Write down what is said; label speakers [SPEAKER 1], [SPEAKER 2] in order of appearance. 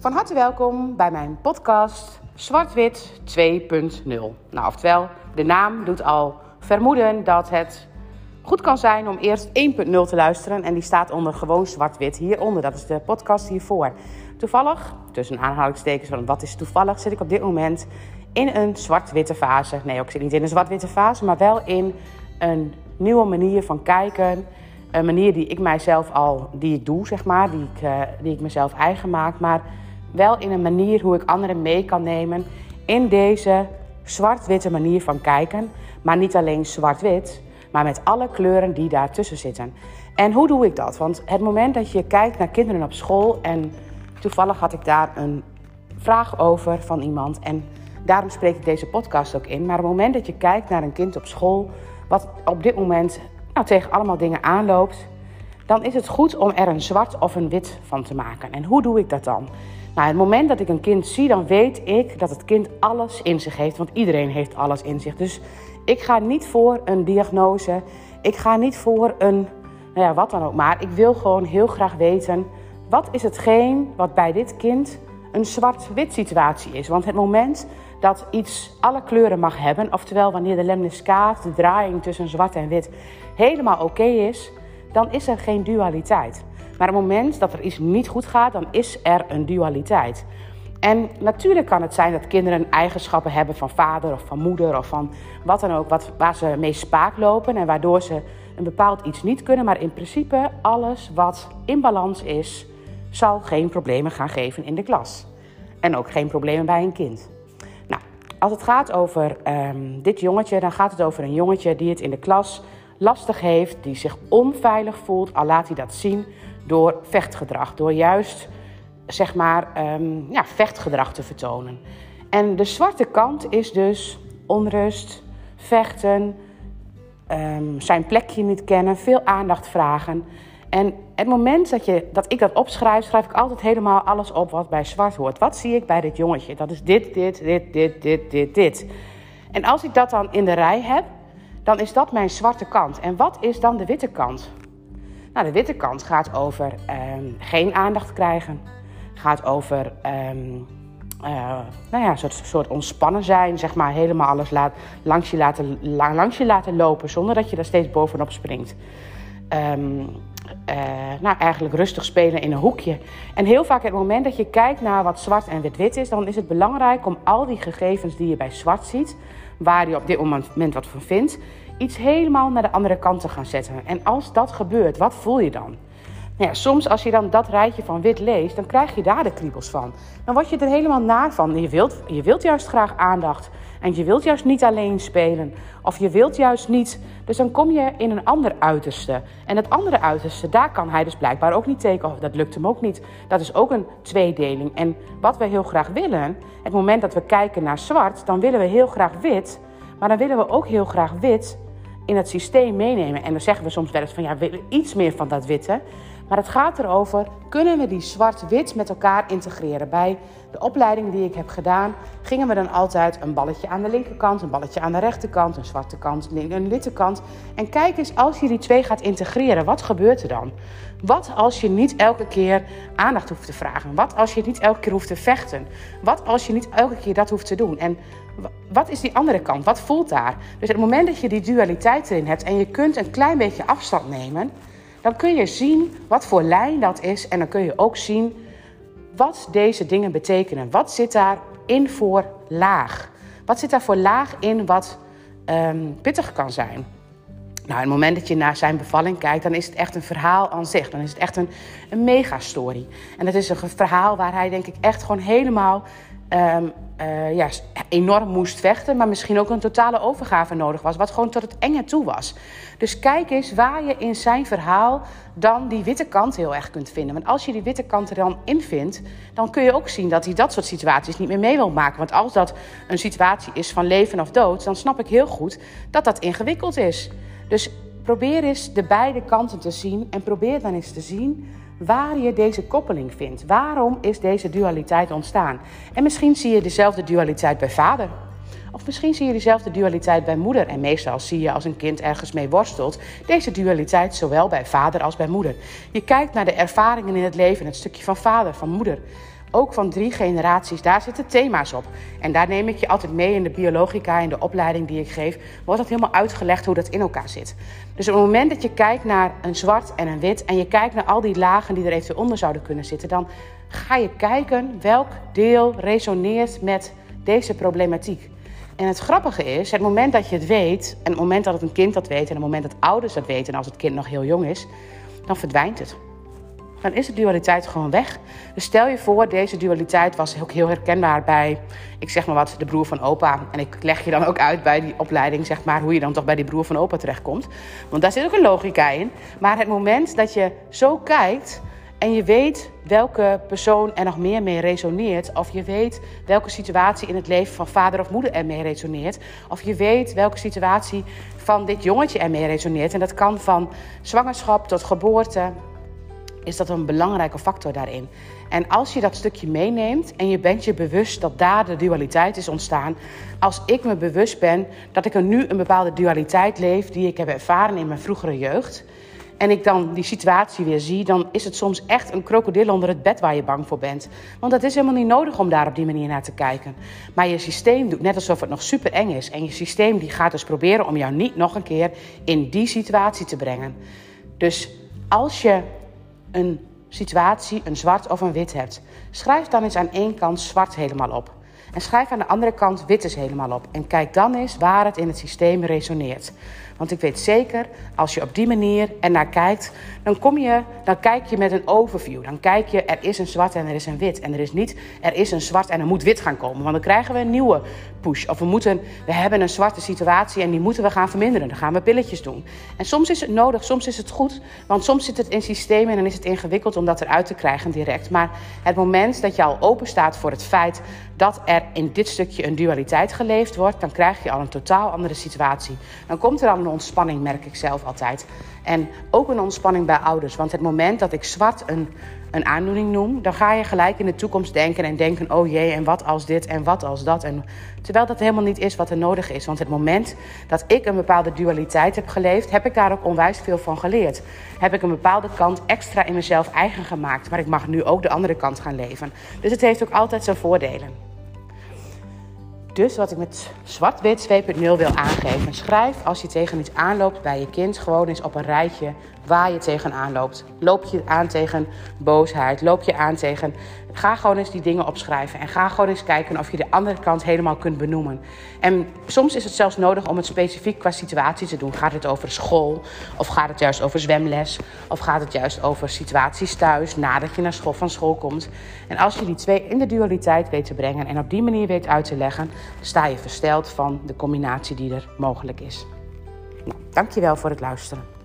[SPEAKER 1] Van harte welkom bij mijn podcast Zwart-Wit 2.0. Nou, oftewel, de naam doet al vermoeden dat het goed kan zijn om eerst 1.0 te luisteren. En die staat onder gewoon zwart-wit hieronder. Dat is de podcast hiervoor. Toevallig, tussen aanhalingstekens van wat is toevallig, zit ik op dit moment in een zwart-witte fase. Nee, ik zit niet in een zwart-witte fase, maar wel in een nieuwe manier van kijken. Een manier die ik mijzelf al, die ik doe, zeg maar, die ik, uh, die ik mezelf eigen maak. Maar wel in een manier hoe ik anderen mee kan nemen in deze zwart-witte manier van kijken. Maar niet alleen zwart-wit, maar met alle kleuren die daartussen zitten. En hoe doe ik dat? Want het moment dat je kijkt naar kinderen op school en toevallig had ik daar een vraag over van iemand en daarom spreek ik deze podcast ook in. Maar het moment dat je kijkt naar een kind op school, wat op dit moment nou, tegen allemaal dingen aanloopt, dan is het goed om er een zwart of een wit van te maken. En hoe doe ik dat dan? Nou, het moment dat ik een kind zie, dan weet ik dat het kind alles in zich heeft. Want iedereen heeft alles in zich. Dus ik ga niet voor een diagnose. Ik ga niet voor een, nou ja, wat dan ook maar. Ik wil gewoon heel graag weten, wat is hetgeen wat bij dit kind een zwart-wit situatie is? Want het moment dat iets alle kleuren mag hebben, oftewel wanneer de lemniscaat, de draaiing tussen zwart en wit, helemaal oké is, dan is er geen dualiteit. Maar op het moment dat er iets niet goed gaat, dan is er een dualiteit. En natuurlijk kan het zijn dat kinderen eigenschappen hebben van vader of van moeder of van wat dan ook, wat, waar ze mee spaak lopen en waardoor ze een bepaald iets niet kunnen. Maar in principe, alles wat in balans is, zal geen problemen gaan geven in de klas. En ook geen problemen bij een kind. Nou, als het gaat over um, dit jongetje, dan gaat het over een jongetje die het in de klas lastig heeft, die zich onveilig voelt, al laat hij dat zien door vechtgedrag, door juist zeg maar um, ja, vechtgedrag te vertonen. En de zwarte kant is dus onrust, vechten, um, zijn plekje niet kennen, veel aandacht vragen. En het moment dat, je, dat ik dat opschrijf, schrijf ik altijd helemaal alles op wat bij zwart hoort. Wat zie ik bij dit jongetje? Dat is dit, dit, dit, dit, dit, dit, dit. En als ik dat dan in de rij heb, dan is dat mijn zwarte kant. En wat is dan de witte kant? Nou, de witte kant gaat over um, geen aandacht krijgen. Gaat over um, uh, nou ja, een soort, soort, ontspannen zijn, zeg maar. Helemaal alles laat, langs, je laten, langs je laten lopen zonder dat je er steeds bovenop springt. Um, uh, nou, eigenlijk rustig spelen in een hoekje. En heel vaak het moment dat je kijkt naar wat zwart en wit-wit is, dan is het belangrijk om al die gegevens die je bij zwart ziet, waar je op dit moment wat van vindt, iets helemaal naar de andere kant te gaan zetten. En als dat gebeurt, wat voel je dan? Nou ja, soms als je dan dat rijtje van wit leest, dan krijg je daar de kriebels van. Dan word je er helemaal naar van. Je wilt, je wilt juist graag aandacht. En je wilt juist niet alleen spelen. Of je wilt juist niet. Dus dan kom je in een ander uiterste. En dat andere uiterste, daar kan hij dus blijkbaar ook niet tegen. Of dat lukt hem ook niet. Dat is ook een tweedeling. En wat we heel graag willen, het moment dat we kijken naar zwart, dan willen we heel graag wit. Maar dan willen we ook heel graag wit in het systeem meenemen. En dan zeggen we soms wel eens van ja, we willen iets meer van dat witte. Maar het gaat erover, kunnen we die zwart-wit met elkaar integreren? Bij de opleiding die ik heb gedaan, gingen we dan altijd een balletje aan de linkerkant, een balletje aan de rechterkant, een zwarte kant, een witte kant. En kijk eens, als je die twee gaat integreren, wat gebeurt er dan? Wat als je niet elke keer aandacht hoeft te vragen? Wat als je niet elke keer hoeft te vechten? Wat als je niet elke keer dat hoeft te doen? En wat is die andere kant? Wat voelt daar? Dus het moment dat je die dualiteit erin hebt en je kunt een klein beetje afstand nemen, dan kun je zien wat voor lijn dat is en dan kun je ook zien wat deze dingen betekenen. Wat zit daarin voor laag? Wat zit daar voor laag in wat um, pittig kan zijn? Nou, het moment dat je naar zijn bevalling kijkt, dan is het echt een verhaal aan zich. Dan is het echt een, een megastory. En het is een verhaal waar hij denk ik echt gewoon helemaal um, ja, enorm moest vechten, maar misschien ook een totale overgave nodig was, wat gewoon tot het enge toe was. Dus kijk eens waar je in zijn verhaal dan die witte kant heel erg kunt vinden. Want als je die witte kant er dan in vindt, dan kun je ook zien dat hij dat soort situaties niet meer mee wil maken. Want als dat een situatie is van leven of dood, dan snap ik heel goed dat dat ingewikkeld is. Dus probeer eens de beide kanten te zien en probeer dan eens te zien waar je deze koppeling vindt. Waarom is deze dualiteit ontstaan? En misschien zie je dezelfde dualiteit bij vader. Of misschien zie je dezelfde dualiteit bij moeder. En meestal zie je als een kind ergens mee worstelt, deze dualiteit zowel bij vader als bij moeder. Je kijkt naar de ervaringen in het leven, het stukje van vader, van moeder. Ook van drie generaties, daar zitten thema's op. En daar neem ik je altijd mee in de biologica, in de opleiding die ik geef, wordt dat helemaal uitgelegd hoe dat in elkaar zit. Dus op het moment dat je kijkt naar een zwart en een wit en je kijkt naar al die lagen die er eventueel onder zouden kunnen zitten, dan ga je kijken welk deel resoneert met deze problematiek. En het grappige is, het moment dat je het weet, en het moment dat het een kind dat weet, en het moment dat ouders dat weten, en als het kind nog heel jong is, dan verdwijnt het. Dan is de dualiteit gewoon weg. Dus stel je voor, deze dualiteit was ook heel herkenbaar bij, ik zeg maar wat, de broer van opa. En ik leg je dan ook uit bij die opleiding, zeg maar, hoe je dan toch bij die broer van opa terechtkomt. Want daar zit ook een logica in. Maar het moment dat je zo kijkt, en je weet welke persoon er nog meer mee resoneert. Of je weet welke situatie in het leven van vader of moeder er mee resoneert. Of je weet welke situatie van dit jongetje er mee resoneert. En dat kan van zwangerschap tot geboorte. Is dat een belangrijke factor daarin. En als je dat stukje meeneemt en je bent je bewust dat daar de dualiteit is ontstaan. Als ik me bewust ben dat ik er nu een bepaalde dualiteit leef die ik heb ervaren in mijn vroegere jeugd en ik dan die situatie weer zie, dan is het soms echt een krokodil onder het bed waar je bang voor bent. Want dat is helemaal niet nodig om daar op die manier naar te kijken. Maar je systeem doet net alsof het nog super eng is. En je systeem die gaat dus proberen om jou niet nog een keer in die situatie te brengen. Dus als je een situatie, een zwart of een wit hebt, schrijf dan eens aan één kant zwart helemaal op. En schrijf aan de andere kant wit eens helemaal op. En kijk dan eens waar het in het systeem resoneert. Want ik weet zeker, als je op die manier er naar kijkt, dan, kom je, dan kijk je met een overview. Dan kijk je, er is een zwart en er is een wit. En er is niet, er is een zwart en er moet wit gaan komen. Want dan krijgen we een nieuwe push. Of we, moeten, we hebben een zwarte situatie en die moeten we gaan verminderen. Dan gaan we pilletjes doen. En soms is het nodig, soms is het goed. Want soms zit het in systemen en dan is het ingewikkeld om dat eruit te krijgen direct. Maar het moment dat je al open staat voor het feit dat er in dit stukje een dualiteit geleefd wordt, dan krijg je al een totaal andere situatie. Dan komt er al een ontspanning, merk ik zelf altijd. En ook een ontspanning bij ouders. Want het moment dat ik zwart een, een aandoening noem, dan ga je gelijk in de toekomst denken en denken: oh jee, en wat als dit en wat als dat. En, terwijl dat helemaal niet is wat er nodig is. Want het moment dat ik een bepaalde dualiteit heb geleefd, heb ik daar ook onwijs veel van geleerd. Heb ik een bepaalde kant extra in mezelf eigen gemaakt. Maar ik mag nu ook de andere kant gaan leven. Dus het heeft ook altijd zijn voordelen. Dus wat ik met zwart-wit 2.0 wil aangeven. Schrijf als je tegen iets aanloopt bij je kind gewoon eens op een rijtje waar je tegenaan loopt. Loop je aan tegen boosheid? Loop je aan tegen. Ga gewoon eens die dingen opschrijven. En ga gewoon eens kijken of je de andere kant helemaal kunt benoemen. En soms is het zelfs nodig om het specifiek qua situatie te doen. Gaat het over school? Of gaat het juist over zwemles? Of gaat het juist over situaties thuis nadat je naar school, van school komt? En als je die twee in de dualiteit weet te brengen en op die manier weet uit te leggen, sta je versteld van de combinatie die er mogelijk is. Nou, dankjewel voor het luisteren.